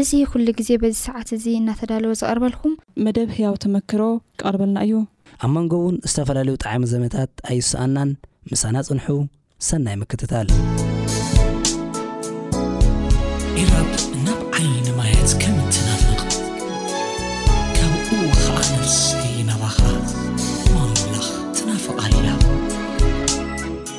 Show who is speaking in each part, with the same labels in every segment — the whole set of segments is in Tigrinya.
Speaker 1: እዚ ኩሉ ግዜ በዚ ሰዓት እዚ እናተዳለወ ዝቐርበልኩም።
Speaker 2: መደብ ህያው ተመክሮ ክቐርበልና እዩ።
Speaker 3: ኣብ መንጎ እውን ዝተፈላለዩ ጠዓሚ ዘመታት ኣይሰኣናን ምሳና ፅንሑ ሰናይ ምክትታል።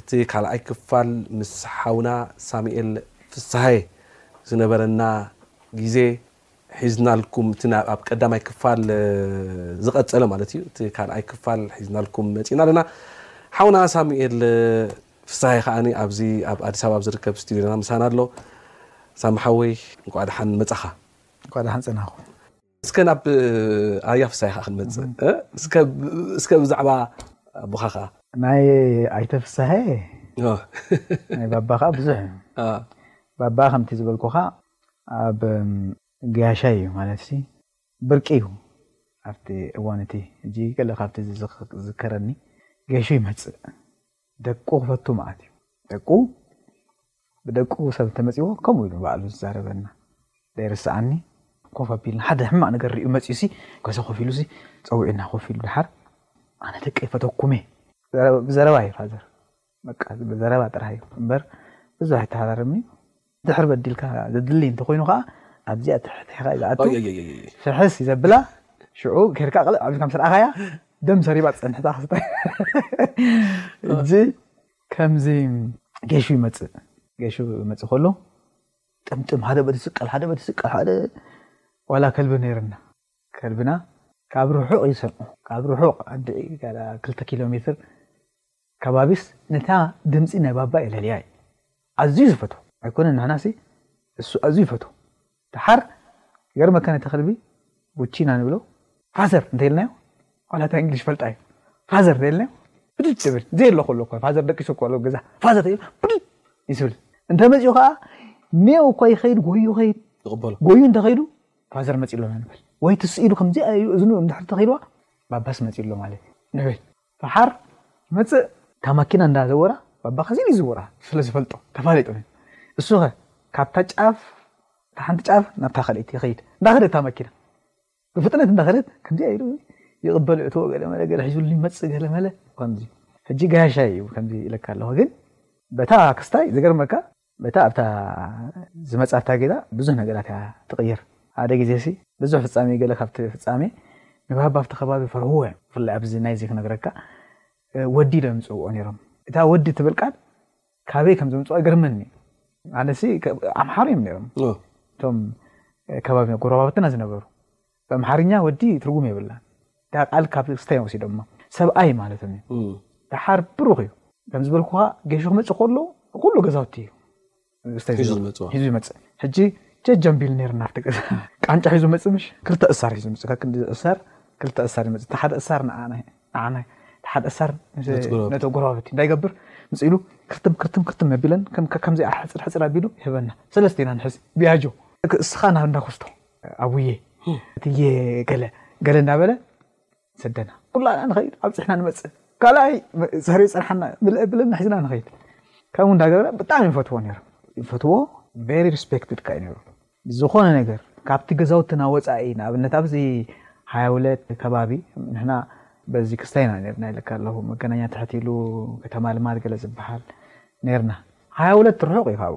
Speaker 4: እቲ ካልኣይ ክፋል ምስ ሓውና ሳሙኤል ፍስሃየ ዝነበረና ግዜ ሒዝናልኩም እቲ ኣብ ቀዳማይ ክፋል ዝቐጸለ ማለት እዩ እቲ ካልኣይ ክፋል ሒዝናልኩም መጺና ኣለና። ሓውና ሳሙኤል ፍስሃየ ከኣ ኣብዚ ኣብ ኣዲስ ኣበባ ኣብ ዝርከብ ስቱድዮና ምሳና ኣሎ። ሳሚ ሓወይ እንቋዕ ደሓን መጻኻ።
Speaker 5: እንቋዕ ደሓን ጸናሕኩም።
Speaker 4: እስከ ናብ ኣያ ፍስሃይካ ክንመጽእ እስከ እስከ ብዛዕባ ኣቦኻ ከኣ
Speaker 5: ናይ ኣይተ
Speaker 4: ፍስሃየ
Speaker 5: ናይ ባባ ከኣ ብዙሕ እዩ ባባ ከምቲ ዝበልኩኻ ኣብ ገያሻይ እዩ ማለትሲ ብርቂ እዩ ኣብቲ እዋን እቲ ሕጂ ገለ ካብቲ ዝዝከረኒ ገሹ ይመጽእ ደቁ ክፈቱ መዓት እዩ ደቁ ብደቁ ሰብ እንተመጺዎ ከምኡ ኢሉ ባዕሉ ዝዛረበና ደይርስዓኒ ኮፍ ኣቢልና ሓደ ሕማቕ ነገር ሪኡ መጺኡ ሲ ገዛ ኮፍ ኢሉ ሲ ጸዊዑና ኮፍ ኢሉ ድሓር ኣነ ደቂ ይፈተኩም እየ ብዘረባ እዩ ፋዘር በቃ ብዘረባ ጥራሕ እዩ እምበር ብዙሕ ኣይተሃራረብን እዩ ድሕር በዲልካ ዘድሊ እንተኾይኑ ከኣ ኣብዚኣ ትሕትሒኻ ዝኣቱ ፍሕስ እዩ ዘብላ ሽዑ ኬርካ ቅልዕ ኣቢልካ ምስ ረኣኻያ ደም ሰሪባ ትጸንሕታ ክስተ እጂ ከምዚ ጌሹ ይመጽእ ጌሹ ይመጽእ ከሎ ጥምጥም ሓደ በቲ ስቀል ሓደ በቲ ስቀል ሓደ ዋላ ከልቢ ነይርና ከልብና ካብ ርሑቕ ይሰምዑ ካብ ርሑቕ ኣድዒ ክልተ ኪሎ ሜትር ከባቢስ ነታ ድምጺ ናይ ባባ የለልያ እዩ ኣዝዩ ዝፈትዎ ኣይኮነን ንሕና ሲ እሱ ኣዝዩ ይፈትዎ ደሓር ይገርመካ ነቲ ከልቢ ቡቺ ኢና ንብሎ ፋዘር እንተኢልናዮ ዋላ እታ እንግሊሽ ፈልጣ እዩ ፋዘር እንተኢልናዮ ብድድ ይብል ዘየሎ ከሎ እኮ ፋዘር ደቂሱ እኮ ኣሎ ገዛ ፋዘር ተይሉ ብድድ ይስብል እንተመፅኡ ከዓ ኔው እኳ ይኸይድ ጎዩ ኸይድ
Speaker 4: ይቕበሎ
Speaker 5: ጎዩ እንተኸይዱ ፋዘር መፂ ኣሎና ንብል ወይ ትስኢሉ ከምዚ እዩ እዝኑ እንድሕር ተኸይድዋ ባባስ መፂ ኣሎ ማለት እዩ ንብል ፈሓር ይመጽእ እታ ማኪና እንዳ ዘወራ ባባ ካዚን ይዝውራ ስለ ዝፈልጦ ተፋሊጡ ነይሩ እሱኸ ካብታ ጫፍ እታ ሓንቲ ጫፍ ናብታ ካልኣይቲ ይኸይድ እንዳ ከደት እታ ማኪና ብፍጥነት እንዳ ከደት ከምዚኣ ኢሉ ይቕበል እቶ ገለ መለ ገለ ሒዙሉ ይመጽእ ገለ መለ ከምዚ ሕጂ ጋያሻይ እዩ ከምዚ ኢለካ ኣለኹ ግን በታ ክስታይ ዝገርመካ እታ ኣብታ ዝመጻታ ጌጋ ብዙህ ነገራት እያ ትቕይር። ሓደ ግዜሲ ብዙሕ ፍጻሜ ገለ ካብቲ ፍጻሜ ንባብ ኣብቲ ከባቢ ፈርህዎ እዮም። ብፍላይ ኣብዚ ናይዚ ክነግረካ ወዲ ዶ የምጽእዎ ነይሮም። እታ ወዲ ትብል ቃል ካበይ ከም ዘምጽዋ ይገርመኒ እዩ። ኣነሲ ኣምሓሩ እዮም ነይሮም እቶም ከባቢ ጎረባብትና ዝነበሩ። ብኣምሓርኛ ወዲ ትርጉም የብላን እታ ቃል ካብ ስታይ ወሲዶማ ሰብኣይ ማለቶም እዩ ደሓር ብሩኽ እዩ ከም ዝበልኩኻ ገሹ ክመፅእ ከሎ ኩሉ ገዛውቲ እዩ ስታይ
Speaker 4: ሒዙ
Speaker 5: ዝመ-
Speaker 4: ዝመፅዋ።
Speaker 5: ሒዙ ይመፅእ ሕጂ ጀጃምቢል ነይሩ ናብቲ ገዛ ቃንጫ ሒዙ መፅእ ምሽ ክልተ እሳር ሒዙ መፅእ ካብ ክንዲ እሳር ክልተ እሳር ይመፅእ እቲ ሓደ እሳር ንዓና ንዓና እዩ። እቲ ሓደ እሳር ምስ- ነቲ
Speaker 4: ጎረባብቲ።
Speaker 5: ነቲ ጎረባብቲ እንታይ ይገብር ምስ ኢሉ ክርትም ክርትም ክርትም ኣቢለን ከም- ከምዚ ሕፅር ሕፅር ኣቢሉ ይህበና ሰለስተ ኢና ንሕዝ ብያጆ እስኻ ናብ እንዳ ኩስቶ ኣቡየ እትዬ ገለ ገለ እንዳበለ ሰደና ኩላና ንኸይድ ኣብፅሕና ንመፅእ ካልኣይ ሰሪ ፀንሓና ብልአ ብለና ሒዝና ንኸይድ ከምኡ እንዳገበረ ብጣዕሚ ይፈትዎ ነይሩ ይፈትዎ ቨሪ ሪስፔክትድ ካዩ ነይሩ ዝኾነ ነገር ካብቲ ገዛውትና ወፃኢ ንኣብነት ኣብዚ ሃያ ሁለት ከባቢ ንሕና በዚ ክስታይና ነርና ይለካ ኣለኹ መገናኛ ትሕት ኢሉ ከተማ ልማድ ገለ ዝበሃል ነርና ሃያ ሁለት ርሑቕ እዩ ካብኡ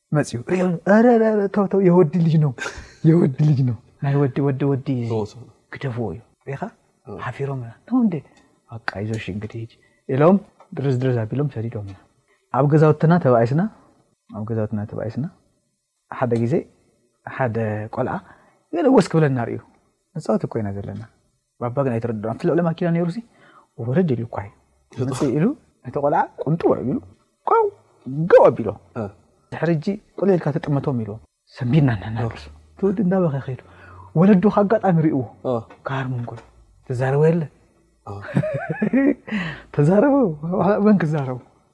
Speaker 5: መፅኡ ተው ተው የወዲ ልጅ ነው የወዲ ልጅ ነው ናይ ወዲ ወዲ ወዲ ግደፍዎ እዩ ሪኢኻ ሓፊሮም ኢና ነው እንዴ በቃ ይዞሽ እንግዲህ ሂጂ ኢሎም ድርዝ ድርዝ ኣቢሎም ሰዲዶም ኢና ኣብ ገዛውትና ተባኢስና ኣብ ገዛውትና ተባኢስና ሓደ ግዜ ሓደ ቆልዓ ገለ ወስ ክብለና ርእዩ ንፃወት እኮ ኢና ዘለና ባባ ግን ኣይተረድኦ ኣብቲ ልዕሊ ማኪና ነይሩሲ ወረድ ኢሉ እኳ እዩ መፅእ ኢሉ ነቲ ቆልዓ ቁንጡ ኣቢሉ ቆው ገው ኣቢሎ ድሕሪ እጂ ቁልዕ ኢልካ ተጥመቶም ኢልዎ ሰንቢድና እናናገር እቲ ወዲ እንዳበኸ ከይዱ ወለዱ ኣጋጣሚ ርእዎ ክሃርሞም ከሎ ትዛረቦ የለ ተዛረቡ መን ክዛረቡ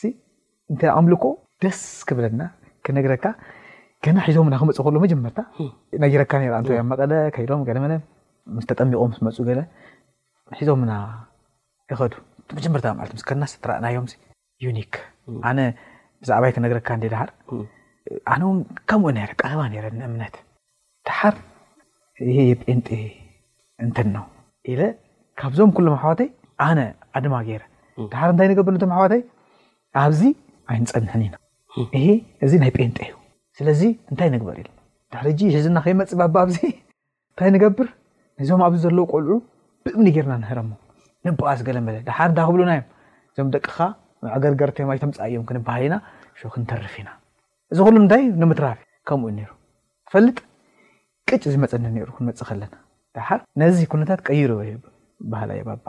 Speaker 5: ሲ እንተ ኣምልኮ ደስ ክብለና ክነግረካ ገና ሒዞምና ክመፁ ከሎ መጀመርታ ነጊረካ ነራ እንተ ኣብ መቐለ ከይዶም ገለ መለ ምስ ተጠሚቖም ምስ መፁ ገለ ሒዞምና ይኸዱ መጀመርታ ማለት ምስ ከድና ስትረእናዮም ዩኒክ ኣነ ብዛዕባይ ክነግረካ እንደ ድሃር ኣነ እውን ከምኡ ነረ ቀረባ ነረ ንእምነት ደሓር ይሄ የጴንጤ እንትን ነው ኢለ ካብዞም ኩሎም ኣሕዋተይ ኣነ ኣድማ ገይረ ደሓር እንታይ ንገብር ነቶም ኣሕዋተይ ኣብዚ ኣይንፀንሕን ኢና ይሄ እዚ ናይ ጴንጤ እዩ ስለዚ እንታይ ንግበር ኢለ ድሕሪ እጂ ህዝና ከይመፅእ ባባ ኣብዚ እንታይ ንገብር ነዞም ኣብዚ ዘለዉ ቆልዑ ብእምኒ ጌርና ንህረሞ ንበኣስ ገለ መለ ደሓር እንዳ ክብሉና እዮም እዞም ደቅኻ መዕገርገርቲ እዮም ኣይተምፅኣ እዮም ክንበሃል ኢና ሾ ክንተርፍ ኢና እዚ ኩሉ ምንታይ ንምትራፍ እዩ ከምኡ እዩ ነይሩ ትፈልጥ ቅጭ ዝመጸኒ ነይሩ ክንመጽእ ከለና ደሓር ነዚ ኩነታት ቀይርዮ ይብል በሃላይ እየ ባባ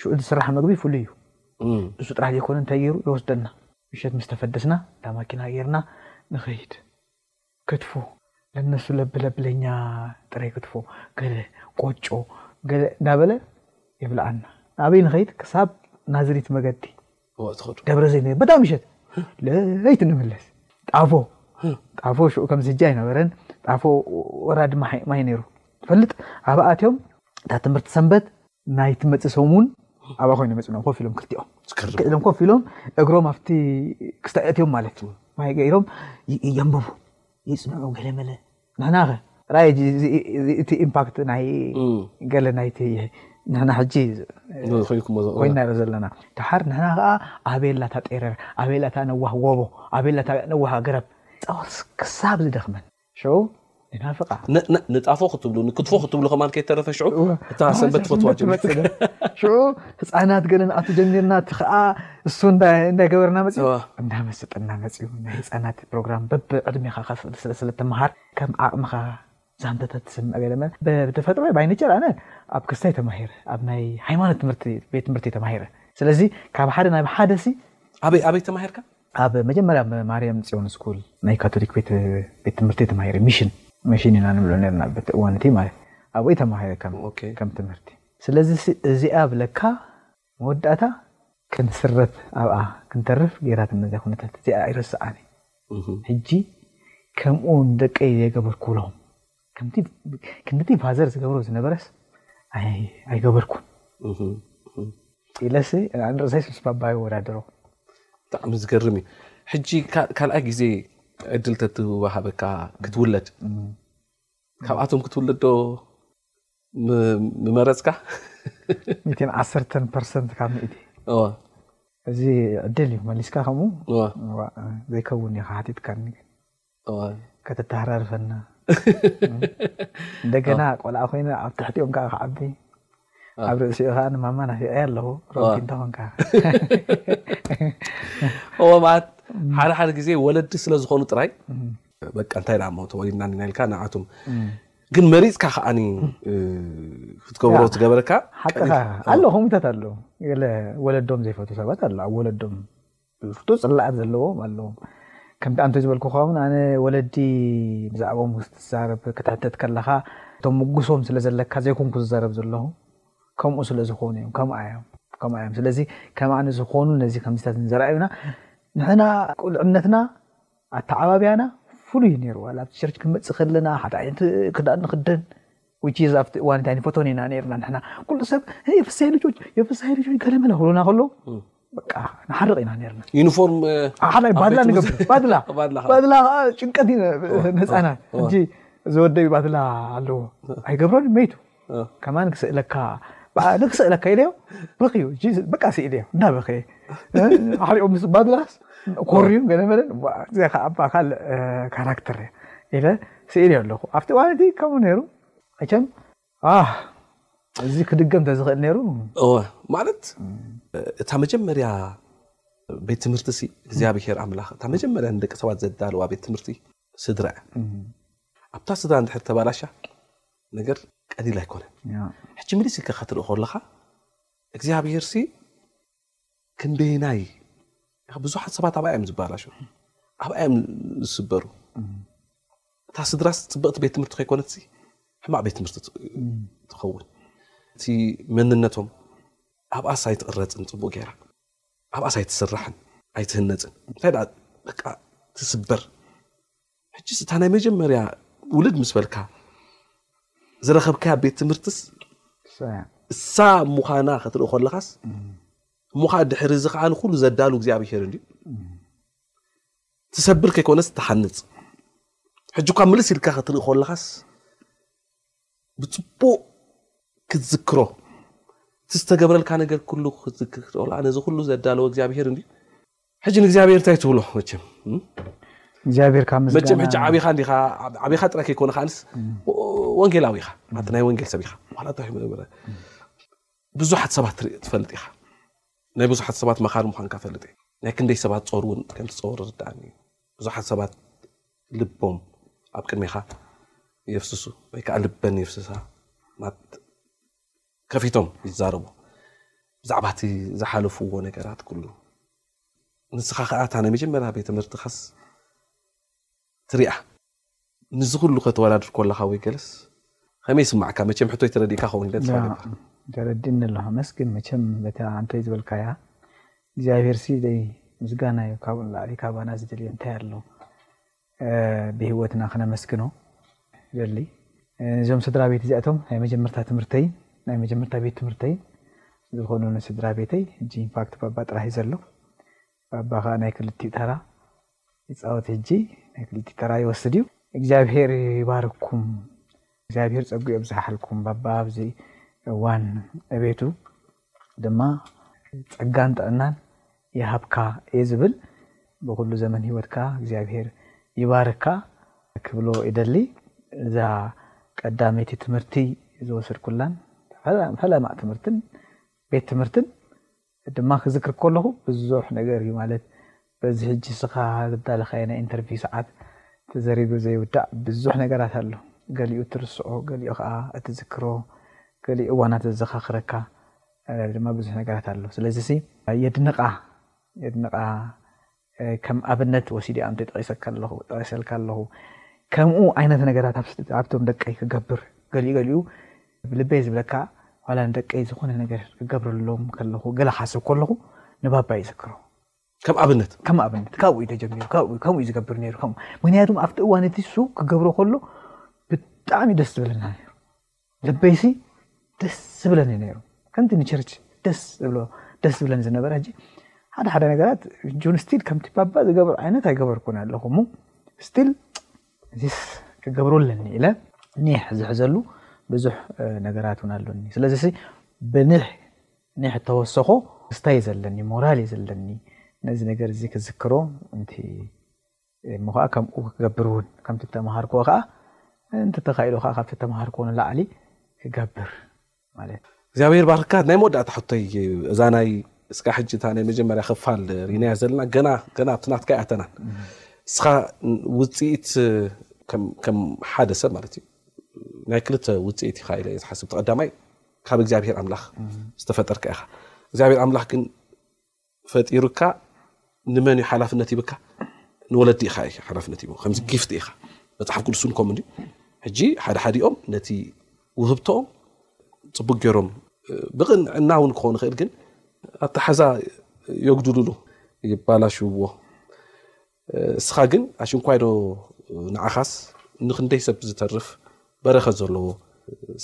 Speaker 5: ሽዑ ዝስራሕ መግቢ ፍሉይ እዩ እሱ ጥራሕ ዘይኮነ እንታይ ገይሩ ይወስደና ምሸት ምስ ተፈደስና እታ ማኪና ገይርና ንኸይድ ክትፎ ለነሱ ለብ ለብ ለኛ ጥሬ ክትፎ ገለ ቆጮ ገለ እንዳበለ የብልዓና ናበይ ንኸይድ ክሳብ ናዝሪት መገዲ ደብረ ዘይት ነይሩ በጣም ይሸት ለይት እንመለስ ጣፎ ጣፎ ሽዑ ከምዚ ሕጂ ኣይነበረን ጣፎ ወራዲ ማይ ነይሩ ትፈልጥ ኣብኣ ኣትዮም እታ ትምህርቲ ሰንበት ናይቲ መፅእ ሰሙን ኣብኣ ኮይኑ መፅእና ኮፍ ኢሎም ክልቲኦም ክእሎም ኮፍ ኢሎም እግሮም ኣብቲ ክስታ እትዮም ማለት እዩ ማይ ገይሮም የንብቡ ይፅንዑ ገለመለ ንሕናኸ? ጥራይ ሕጂ እቲ ኢምፓክት ናይ ገለ ናይቲ ንሕና ሕጂ ኮይንና ኢና ዘለና ደሓር ንሕና ከኣ ኣበይ ኣላ እታ ጤረር ኣበይ ኣላ እታ ነዋህ ጎቦ ኣበይ ኣላ እታ ነዋህ ኣግራብ ጸወርስ ክሳብ ዝደኽመን ሸው ንናፍቃ።
Speaker 4: ንጣፎ ክትብሉ ንክትፎ ክትብሉ ከማን ከይተረፈ ሽዑ እታ ሰንበት ትፈትዋ ጀሚርኩም።
Speaker 5: ሽዑ ህጻናት ገለ ንኣቱ ጀሚርና እቲ ከኣ እሱ እንዳገበርና
Speaker 4: መጽዩ
Speaker 5: እንዳመሰጠና መጽዩ ናይ ህጻናት ፕሮግራም በብ ዕድሜኻ ከፍ ስለ ስለ ትመሃር ከም ዓቕምኻ ዛንተተ ትስምዕ ገለመ ብተፈጥሮ ባይ ነቸር ኣነ ኣብ ክስታይ ተማሂረ ኣብ ናይ ሃይማኖት ትምህርቲ ቤት ትምህርቲ ተማሂረ ስለዚ ካብ ሓደ ናብ ሓደ ሲ
Speaker 4: ኣበይ ኣበይ ተማሂርካ
Speaker 5: ኣብ መጀመርያ ማርያም ጽዮን ስኩል ናይ ካቶሊክ ቤት ቤት ትምህርቲ ተማሂረ ሚሽን ሚሽን ኢና ንብሎ ነርና በቲ እዋን እቲ ማለት ኣብኡ ተማሂረ ከም ከም ትምህርቲ ስለዚ እዚኣ ብለካ መወዳእታ ክንስረፍ ኣብኣ ክንተርፍ ጌራትኒ ነዚኣ ኩነታት እዚኣ ኣይርስዓን
Speaker 4: እየ
Speaker 5: ሕጂ ከምኡ ንደቀይ ዘይገበርኩ ክብሎም ከምቲ ክንድቲ ፋዘር ዝገብሮ ዝነበረስ ኣይገበርኩን ኢለሲ ንርእሰይስ ምስ ባባይ ወዳድሮ
Speaker 4: ብጣዕሚ ዝገርም እዩ ሕጂ ካልኣይ ግዜ ዕድል ተትወሃበካ ክትውለድ ካብኣቶም ክትውለድ ዶ ምመረፅካ
Speaker 5: ሚእቲን ዓሰርተን ፐርሰንት ካብ ሚእቲ
Speaker 4: እወ
Speaker 5: እዚ ዕድል እዩ መሊስካ ከምኡ
Speaker 4: እወ
Speaker 5: ዋእ፣ ዘይከውን እዩ ሓቲትካኒ
Speaker 4: ግን እወ
Speaker 5: ከተተሃራርፈና እንደገና ቆልዓ ኮይነ ኣብ ትሕቲኦም ከዓ ክዓቢ ኣብ ርእሲኡ ከዓ ንማማ ናፊቀያ ኣለኹ ሮቲ እንተኾንካ
Speaker 4: እወ ማለት ሓደ ሓደ ግዜ ወለዲ ስለ ዝኾኑ ጥራይ በቃ እንታይ ደኣ እሞ ተወሊድና እንዲና ኢልካ ንዓቱም ግን መሪጽካ ከኣ ክትገብሮ ትገበረካ
Speaker 5: ሓቅኻ ኣሎ ከምኡታት ኣሎ ገለ ወለዶም ዘይፈቱ ሰባት ኣሎ ኣብ ወለዶም ፍቱ ጽላኣት ዘለዎም ኣለዎ ከምቲ ኣንተ ዝበልኩኻ እውን ኣነ ወለዲ ብዛዕባኦም ውስጥ ትዛረብ ክትሕተት ከለኻ እቶም ምጉሶም ስለ ዘለካ ዘይኮንኩ ዝዛረብ ዘለኹ ከምኡ ስለ ዝኾኑ እዮም ከምኣ እዮም ከምኣ እዮም ስለዚ ከምኣ ንዝኾኑ ነዚ ከምዚታት ንዘርኣዩና ንሕና ቁልዕነትና ኣተዓባብያና ፍሉይ ነይሩ ዋላ ኣብቲ ቸርች ክንመጽእ ከለና ሓደ ዓይነት ክዳን ንኽደን which is ኣብቲ እዋን እንታይ ንፈቶን ኢና ነርና ንሕና ኩሉ ሰብ የፍሳይ ልጆች የፍሳይ ልጆች ገለመለ ክብሉና ከሎ በቃ ንሓርቕ ኢና ነርና
Speaker 4: ዩኒፎርም
Speaker 5: ሓላይ ባድላ ንገብር ባድላ
Speaker 4: ባድላ ከዓ
Speaker 5: ጭንቀት እዩ ንህፃናት እንጂ ዝወደቢ ባድላ ኣለዎ ኣይገብሮን መይቱ ከማን ክስእለካ ባዕሉ ክስእለካ ኢለዮ በኽዩ በቃ ስኢለዮ እናበኸየ ሓሪቑ ምስ ባድላስ ኮርዩ ገለ መለን እዚኣ ከዓ እባ ካልእ ካራክተር እያ ኢለ ስኢለዮ ኣለኹ ኣብቲ እዋን እቲ ከምኡ ነይሩ መቸም እዚ ክድገም ተዝኽእል ነይሩ
Speaker 4: እወ ማለት እታ መጀመርያ ቤት ትምህርቲ ሲ እግዚኣብሄር ኣምላኽ እታ መጀመርያ ንደቂ ሰባት ዘዳልዋ ቤት ትምህርቲ ስድራ እያ ኣብታ ስድራ እንድሕር ተባላሻ ነገር ቀሊል ኣይኮነን ሕጂ ምልስ ኢልካ ክትርኢ ከለካ እግዚኣብሄርሲ ክንደየናይ ብዙሓት ሰባት ኣብኣ እዮም ዝባላሹ ኣብኣ እዮም ዝስበሩ እታ ስድራስ ፅብቕቲ ቤት ትምህርቲ ከይኮነትሲ ሕማቅ ቤት ትምህርቲ ትኸውን እቲ መንነቶም ኣብኣስ ኣይትቕረፅን ፅቡቅ ገይራ ኣብኣስ ኣይትስራሕን ኣይትህነፅን እንታይ ደኣ በቃ ትስበር ሕጂስ እታ ናይ መጀመርያ ውልድ ምስ በልካ ዝረኸብካያ ቤት ትምህርትስ እሳ ምዃና ክትርኢ ከለኻስ እሞ ከዓ ድሕሪ እዚ ከዓ ንኩሉ ዘዳሉ እግዚኣብሄር እንድዩ ትሰብር ከይኮነስ ትሓንፅ ሕጂ እኳ ምልስ ኢልካ ክትርኢ ከለኻስ ብጽቡቕ ክትዝክሮ እቲ ዝተገብረልካ ነገር ኩሉ ክትዝክር ክትኦላ ነዚ ኩሉ ዘዳለወ እግዚኣብሄር እንዲ ሕጂ ንእግዚኣብሄር እንታይ ትብሎ መቸም
Speaker 5: እግዚኣብሄር ካብ ምስጋና
Speaker 4: መቸም ሕጂ ዓቢኻ እንዲኻ ዓቢኻ ጥራይ ከይኮነ ከዓንስ ወንጌላዊ ኢኻ ማለት ናይ ወንጌል ሰብ ኢኻ ዋላ እንታይ ምበረ ብዙሓት ሰባት ትርኢ ትፈልጥ ኢኻ ናይ ብዙሓት ሰባት መኻሪ ምዃንካ ፈልጥ ናይ ክንደይ ሰባት ጾር እውን ከም ትጸወር ርዳእኒ ብዙሓት ሰባት ልቦም ኣብ ቅድሜኻ የፍስሱ ወይ ከዓ ልበን የፍስሳ ማለት ከፊቶም ይዛረቡ ብዛዕባ እቲ ዝሓለፍዎ ነገራት ኩሉ ንስኻ ከዓ እታ ናይ መጀመርያ ቤት ትምህርትኻስ ትሪኣ ንዚ ኩሉ ከተወዳድር ኮለኻ ወይ ገለስ ከመይ ይስማዕካ መቸም ሕቶይ ተረዲእካ ክከውን ኢለ ተስፋ ገበርኩ።
Speaker 5: ተረዲእኒ ኣሎ ኣነስ ግን መቸም በታ ኣንተይ ዝበልካያ እግዚኣብሄርሲ ደይ ምስጋና እዩ ካብኡ ንላዕሊ ካባና ዝደልዮ እንታይ ኣሎ ብሂወትና ክነመስግኖ ይደሊ ንዞም ስድራቤት እዚኣቶም ናይ መጀመርታ ትምህርተይን ናይ መጀመርታ ቤት ትምህርተይን ዝኾኑኒ ስድራቤተይ ሕጂ ኢንፋክት ባባ ጥራይ እዩ ዘሎ ባባ ከኣ ናይ ክልቲኡ ተራ ይጻወት ህጂ ናይ ክልቲኡ ተራ ይወስድ እዩ። እግዚኣብሄር ይባርኩም እግዚኣብሄር ጸግኡ የብዝሓልኩም ባባ ኣብዚ እዋን ዕቤቱ ድማ ጸጋን ጥዕናን ይሃብካ እየ ዝብል ብኩሉ ዘመን ሂወትካ እግዚኣብሄር ይባርካ ክብሎ ይደሊ እዛ ቀዳመይቲ ትምህርቲ ዝወሰድኩላን ፈለማ ትምህርትን ቤት ትምህርትን ሕጂ ድማ ክዝክር ከለኹ ብዙሕ ነገር እዩ ማለት በዚ ሕጂ እስኻ ዘዳለኻዮ ናይ ኢንተርቪው ሰዓት ተዘሪጉ ዘይውዳእ ብዙሕ ነገራት ኣሎ ገሊኡ እትርስዖ ገሊኡ ከኣ እትዝክሮ ገሊኡ እዋናት ዘዘኻኽረካ ድማ ብዙሕ ነገራት ኣሎ ስለዚሲ የድንቓ የድንቓ ከም ኣብነት ወሲደ ኣንተ ጠቂሰካ ኣለኹ ጠቂሰልካ ኣለኹ ከምኡ ዓይነት ነገራት ኣብ ኣብቶም ደቀይ ክገብር ገሊኡ ገሊኡ ብልበይ ዝብለካ ዋላ ንደቀይ ዝኾነ ነገር ክገብረሎም ከለኹ ገለ ክሓስብ ከለኹ ንባባ ይዝክሮ
Speaker 4: ከም ኣብነት
Speaker 5: ከም ኣብነት ካብኡ እዩ ተጀሚሩ ካብኡ ከምኡ እዩ ዝገብር ነይሩ ከምኡ ምክንያቱም ኣብቲ እዋን እቲ እሱ ክገብሮ ከሎ ብጣዕሚ ደስ ዝብለና ነይሩ ልበይሲ ደስ ዝብለኒ ነይሩ ከምቲ ንቸርች ደስ ዝብሎ ደስ ዝብለኒ ዝነበረ ሕጂ ሓደ ሓደ ነገራት ጁን ስቲል ከምቲ ባባ ዝገብር ዓይነት ኣይገበርኩን ኣለኹ እሞ ስቲል እዚስ ክገብሮ ኣለኒ ኢለ ኒሕ ዝሕዘሉ ብዙሕ ነገራት እውን ኣሎኒ ስለዚ ሲ ብኒሕ ኒሕ ተወሰኾ ስታይ ዘለኒ ሞራል እዩ ዘለኒ ነዚ ነገር እዚ ክዝክሮ እንቲ እሞ ኸኣ ከምኡ ክገብር እውን ከምቲ እተመሃርክዎ ኸኣ እንተ ተኻኢሉ ኸኣ ካብቲ እተመሃርክዎ ንላዕሊ ክገብር ማለት እዩ።
Speaker 4: እግዚኣብሄር ይባርኽካ ናይ መወዳእታ ሕቶይ እዛ ናይ እስካ ሕጂ እታ ናይ መጀመርያ ክፋል ሪናያ ዘለና ገና ገና ኣብቲ ናትካ ኣይኣተናን እስኻ ውጽኢት ከም ሓደ ሰብ ማለት እዩ ናይ ክልተ ውጽኢት ኢኻ ኢለ ዝሓስብ ተቀዳማይ ካብ እግዚኣብሄር ኣምላኽ ዝተፈጠርካ ኢኻ እግዚኣብሄር ኣምላኽ ግን ፈጢሩካ ንመን እዩ ሓላፍነት ይብካ ንወለዲ ኢኻ ሓላፍነት ይብ ከምዚ ጊፍት ኢኻ መፅሓፍ ቅዱስ ን ከምኡ ሕጂ ሓደ ሓዲኦም ነቲ ውህብቶም ፅቡቅ ገይሮም ብቕንዕና እውን ክኾኑ ይኽእል ግን ኣተሓዛ የጉድሉሉ ይባላሽዎ እስኻ ግን ኣሽንኳይ ዶ ንዓኻስ ንኽንደይ ሰብ ዝተርፍ በረኸት ዘለዎ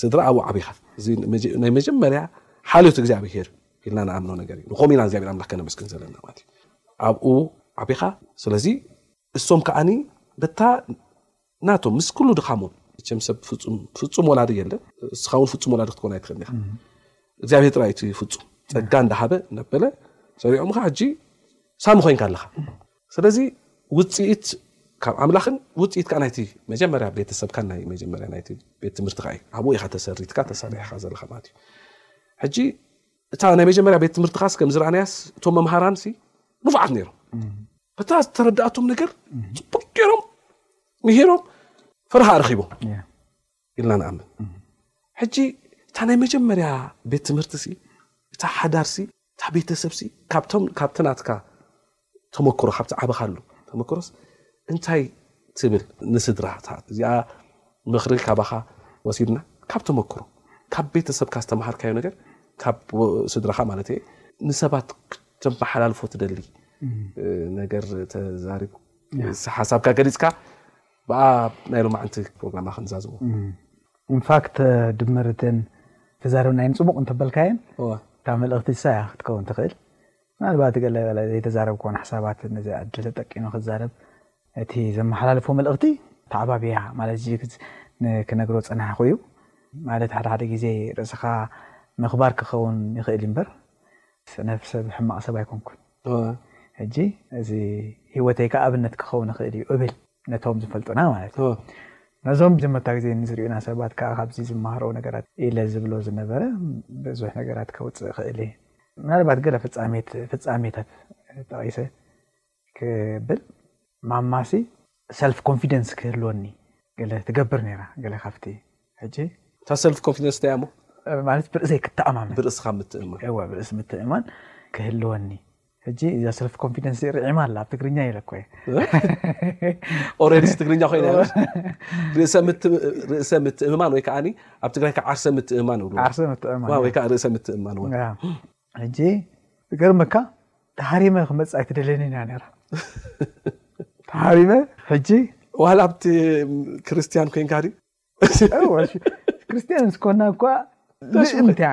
Speaker 4: ስድራ ኣብኡ ዓቢኻ እዚ ናይ መጀመርያ ሓልዮት እግዚኣብሄር ኢልና ንኣምኖ ነገር እዩ ንኸምኡ ኢና እግዚኣብሄር ኣምላክ ከነመስግን ዘለና ማለት እዩ ኣብኡ ዓቢኻ ስለዚ እሶም ከዓኒ በታ ናቶም ምስ ኩሉ ድኻሞም እቸም ሰብ ፍፁም ፍፁም ወላዲ የለ እስኻ እውን ፍፁም ወላዲ ክትኮን ኣይትኽእልን ኢኻ እግዚኣብሔር ጥራይ እቲ ፍፁም ፀጋ እንዳሃበ እናበለ ሰሪዖምኻ ሕጂ ሳሚ ኮንካ ኣለኻ ስለዚ ውፅኢት ካብ ኣምላኽን ውፅኢት ከዓ ናይቲ መጀመርያ ቤተሰብካ ናይ መጀመርያ ናይቲ ቤት ትምህርትካ እዩ ኣብኡ ኢኻ ተሰሪትካ ተሰሪሕካ ዘለካ ማለት እዩ ሕጂ እታ ናይ መጀመርያ ቤት ትምህርትኻስ ከም ዝረኣናያስ እቶም መምሃራንሲ ንፉዓት ነይሮም በታ ዝተረዳኣቶም ነገር ፅቡቅ ገይሮም ምሂሮም ፍርሃ ኣረኪቦም ኢልና ንኣምን ሕጂ እታ ናይ መጀመርያ ቤት ትምህርትሲ እታ ሓዳርሲ እታ ቤተሰብሲ ካብቶም ካብቲ ናትካ ተመክሮ ካብ ዝዓበኻሉ ተመክሮስ እንታይ ትብል ንስድራታት? እዚኣ ምኽሪ ካባኻ ወሲድና ካብ ተመክሮ ካብ ቤተሰብካ ዝተምሃርካዮ ነገር ካብ ስድራኻ ማለት እየ ንሰባት ክተመሓላልፎ ትደሊ ነገር ተዛሪቡ ሓሳብካ ገሊፅካ ብኣ ናይ ሎማዓንቲ ፕሮግራማ ክንዛዝቦ
Speaker 5: ኢንፋክት ድምርትን ተዛረብናየን ፅቡቕ እንተበልካየን እታ መልእኽቲ ንሳ ክትከውን ትኽእል ምናልባት ገለ ገለ ዘይተዛረብክወን ሓሳባት ነዚ ዕድል ተጠቂመ ክዛረብ፣ እቲ ዘመሓላልፎ መልእኽቲ ተዓባብያ ማለት ጂግዝ ን ክነግሮ ዝጸናሕኩ እዩ። ማለት ሓደ ሓደ ግዜ ርእስኻ ምኽባር ክኸውን ይኽእል እዩ እምበር ሰነፍ ሰብ ሕማቕ ሰብ ኣይኮንኩን። ሕጂ እዚ ሂወተይ ከኣ ኣብነት ክኸውን ይኽእል እዩ እብል። ነቶም ዝፈልጡና ማለት እዩ። ነዞም መጀመርታ ግዜ ንዝሪኡና ሰባት ከኣ ካብዚ ዝመሃሮ ነገራት ኢለ ዝብሎ ዝነበረ ብዙሕ ነገራት ከውጽእ እኽእል እየ። ምናልባት ገለ ፍጻሜት ፍጻሜታት ጠቒሰ ክብል ማማሲ ሰልፍ ኮንፊደንስ ክህልወኒ ገለ ትገብር ነይራ ገለ ካብቲ ሕጂ
Speaker 4: እታ ሰልፍ ኮንፊደንስ እንታይ እያ እሞ
Speaker 5: ማለት ብርእሰይ ክተኣማመን
Speaker 4: ብርእስኻ ምትእምማን
Speaker 5: እወ ብርእስ ምትእምማን ክህልወኒ ሕጂ እዛ ሰልፍ ኮንፊደንስ እዚ ርዒማ ኣላ ኣብ ትግርኛ ኢለ
Speaker 4: እኮ ኦረዲስ ትግርኛ ኮይና ርእሰ ምትእምማን ወይ ከዓ ኣብ ትግራይ ከዓ ዓርሰ
Speaker 5: ምትእምማን
Speaker 4: ወይ ከዓ ርእሰ ምትእምማን
Speaker 5: ሕጂ ገርመካ ተሃሪመ ክመፅእ ኣይትደለየኒ ኢና ነራ ተሃሪመ ሕጂ
Speaker 4: ዋላ ኣብቲ ክርስትያን ኮይንካ
Speaker 5: ክርስትያንስ ኮና እኳ ልእምትያ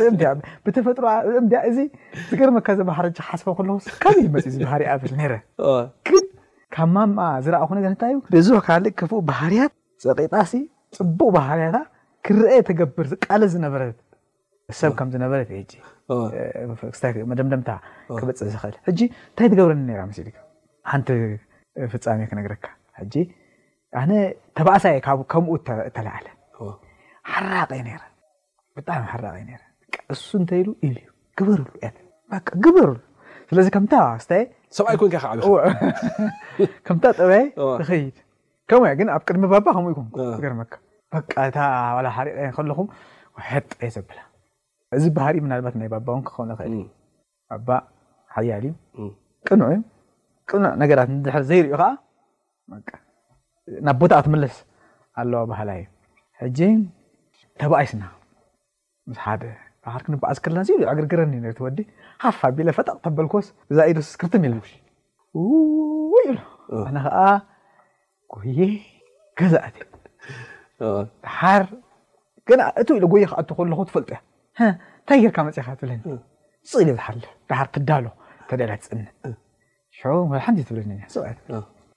Speaker 5: ልእምትያ ብተፈጥሮ ልእምትያ እዚ ዝገርመካ እዚ ባህሪ ሓስበ ከለኩስ ካልእ ይመፅ እዚ ባህሪ ኣብል ነረ ግን ካብ ማማ ዝረኣኹ ነገር እንታይ እዩ ብዙ ካልእ ክፉእ ባህርያት ፀቂጣሲ ፅቡቅ ባህርያታ ክረአ ተገብር ዝቃለ ዝነበረት ሰብ ከም ዝነበረት እዩ ሕጂ ክስታይ መደምደምታ ክበፅእ ዝኽእል ሕጂ እንታይ ትገብረኒ ነይራ መሲልካ ሓንቲ ፍፃሜ ክነግረካ ሕጂ ኣነ ተባእሳ እየ ካብ ከምኡ እተላዕለ ሓራቂ እየ ነይረ ብጣዕሚ ሓራቂ እየ ነይረ እሱ እንታይ ኢሉ ኢሉ እዩ ግበርሉ ያለ በቃ ግበርሉ ስለዚ ከምታ ስታይ
Speaker 4: ሰብኣይ ኮንካ ከዓብኻ
Speaker 5: ከምታ ጠባይ ትኸይድ ከምኡ እያ ግን ኣብ ቅድሚ ባባ ከምኡ ይኮንኩ እ። ክገርመካ በቃ እታ ዋላ ሓሪቀ ከለኹ ሕጥ እየ ዘብላ እዚ ባህሪ ምናልባት ናይ ባባ እውን ክኸውን ይኽእል እዩ። ባባ ሓያል እዩ እም። ቅኑዕ እዩ ቅኑዕ ነገራት እንድሕር ዘይርእዩ ከዓ በቃ ናብ ቦታኣ ትምለስ ኣለዋ በሃላይ እዩ ሕጂ ተባኢስና ምስ ሓደ ራሓት ክንበኣስ ከለናስ ኢሉ የዕግርግረኒ ነቲ ወዲ ሃፍ ኣቢለ ፈጠቕ ተበልክዎስ እዛ ኢዱስ ክርትም ኢላ ውይ ኢሉ ኣነ ከኣ ጎየ ገዛ ኣትየ ደሓር ገና እትው ኢለ ጎየ ክኣቱ ከለኹ ትፈልጦ እያ እንታይ ጌርካ መፂኻ ትብለኒ ስቕ ኢለ ዝሓልፍ ደሓር ትዳሎ ተዳልያ ትፅነ ሓንቲ ትብለኒ እያ ስቕ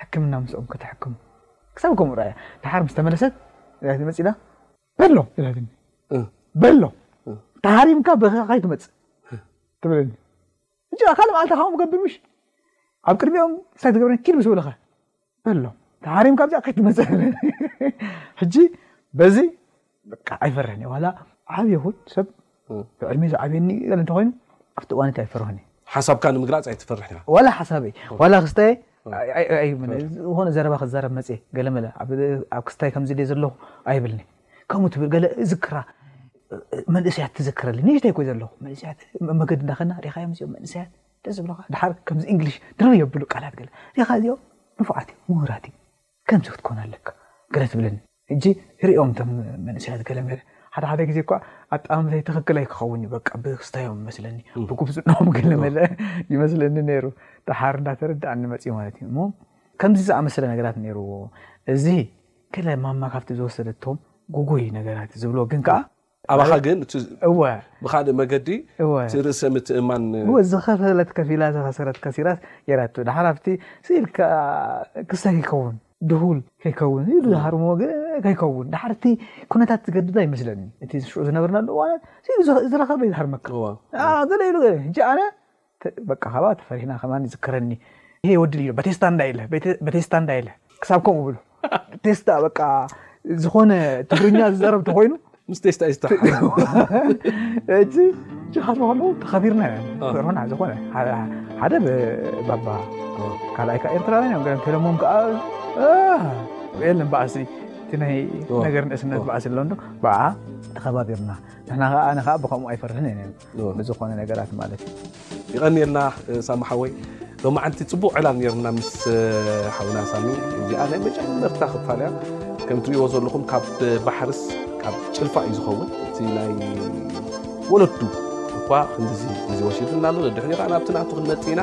Speaker 5: ሕክምና ምስኦም ከተሕክሙ ክሳብ ከምኡ ርኣያ ደሓር ምስ ተመለሰት ኢላትኒ መፂእላ በሎ ኢላትኒ በሎ ተሃሪምካ በኺኻ ከይትመፅእ ትብለኒ እጅ ካልእ መዓልቲ ካብኡ ገብር ምሽ ኣብ ቅድሚኦም እንታይ ትገብረ ኪድ ምስ በለኸ በሎ ተሃሪምካ ብዚኣ ከይትመፅእ ሕጂ በዚ በቃ ኣይፈርሕን እየ ዋላ ዓብ ይኹን ሰብ ብዕድሜ ዝዓብየኒ ገለ እንተኾይኑ ኣብቲ እዋን እቲ ኣይፈርሕን እየ
Speaker 4: ሓሳብካ ንምግላፅ ኣይትፈርሕን እያ
Speaker 5: ዋላ ሓሳበይ ዋላ ክስታይ ዝኾነ ዘረባ ክዛረብ መፅየ ገለመለ ኣብ ክስታይ ከምዚ ድየ ዘለኹ ኣይብልኒ ከምኡ ትብል ገለ እዝክራ መንእሰያት ትዝክረሊ ንእሽተይ ኮይ ዘለኹ መንእሰያት መገዲ እንዳኸና ሪኻዮም እዚኦም መንእሰያት ደስ ዝብለኻ ድሓር ከምዚ እንግሊሽ ድር የብሉ ቃላት ገለ ሪኻ እዚኦም ንፉዓት እዮም ምሁራት እዮም ከምዚ ክትኮን ኣለካ ገለ ትብለኒ ሕጂ ርእዮም እቶም መንእሰያት ገለ መለ ሓደ ሓደ ግዜ እኳ ኣጠማምታይ ትኽክል ኣይክኸውን እዩ በቃ ብክስታዮም መስለኒ ብጉብዝናኦም ገለ መለ ይመስለኒ ነይሩ ደሓር እንዳተረዳእኒ መፅኡ ማለት እዩ እሞ ከምዚ ዝኣመሰለ ነገራት ነይርዎ እዚ ገለ ማማ ካብቲ ዝወሰደቶም ጉጉይ ነገራት ዝብሎ ግን ከዓ
Speaker 4: ኣባኻ ግን እቲ
Speaker 5: እወ
Speaker 4: ብኻልእ መገዲ
Speaker 5: እወ
Speaker 4: እቲ ርእሰ ምትእማን
Speaker 5: እወ ዝኸፈለት ከፊላ ዝኸሰረት ከሲራስ ጌራቶ ድሓር ኣብቲ ስኢል ከ- ክስታይ ከይከውን ድሁል ከይከውን ኢሉ ዝሃርሞ ገ- ከይከውን ድሓር እቲ ኩነታት ዝገድዶ ኣይመስለኒ እቲ ሽዑ ዝነበርናሉ እዋናት ስኢሉ ዝኸ- ዝረኸበ እዩ ዝሃርመካ እዋ ኣ፣ ገለ ኢሉ ገለ ሕጂ ኣነ በቃ ካባኣ ተፈሪሕና ከማን ይዝከረኒ ይሄ ወዲ ልዩ በቴስታ እንዳ የለ በቴስታ እንዳ የለ ክሳብ ከምኡ ብሉ ቴስታ በቃ ዝኾነ ትግርኛ ዝዘረብ ተኮይኑ
Speaker 4: ምስ ቴስታ እዩ ዝተሓሓ
Speaker 5: እቲ ጭኻትሮ ከለዉ ተኸቢርና ኢና ርሑና ዝኾነ ሓደ ባባ ካልኣይ ከዓ ኤርትራውያን እዮም ገለም ቴለሞም ከዓ የለን ባእሲ እቲ ናይ ነገር ንእስነት ባእሲ ኣሎ እንዶ ብዓ ተኸባቢርና ንሕና ከዓ ኣነ ከዓ ብከምኡ ኣይፈርሕን እየ ንዝኾነ ነገራት ማለት እዩ።
Speaker 4: ይቀንየልና ሳሚ ሓወይ ሎማዓንቲ ፅቡቅ ዕላል ነይሩና ምስ ሓውና ሳሚ እዚኣ ናይ መጀመርታ ክፋል እያ ከም ትሪእዎ ዘለኹም ካብ ባሕርስ ካብ ጭልፋ እዩ ዝኸውን እቲ ናይ ወለዱ እኳ ክንዲዚ ግዜ ወሲዱና ኣሎ ድሕሪ ናብቲ ናቱ ክንመፅእ ኢና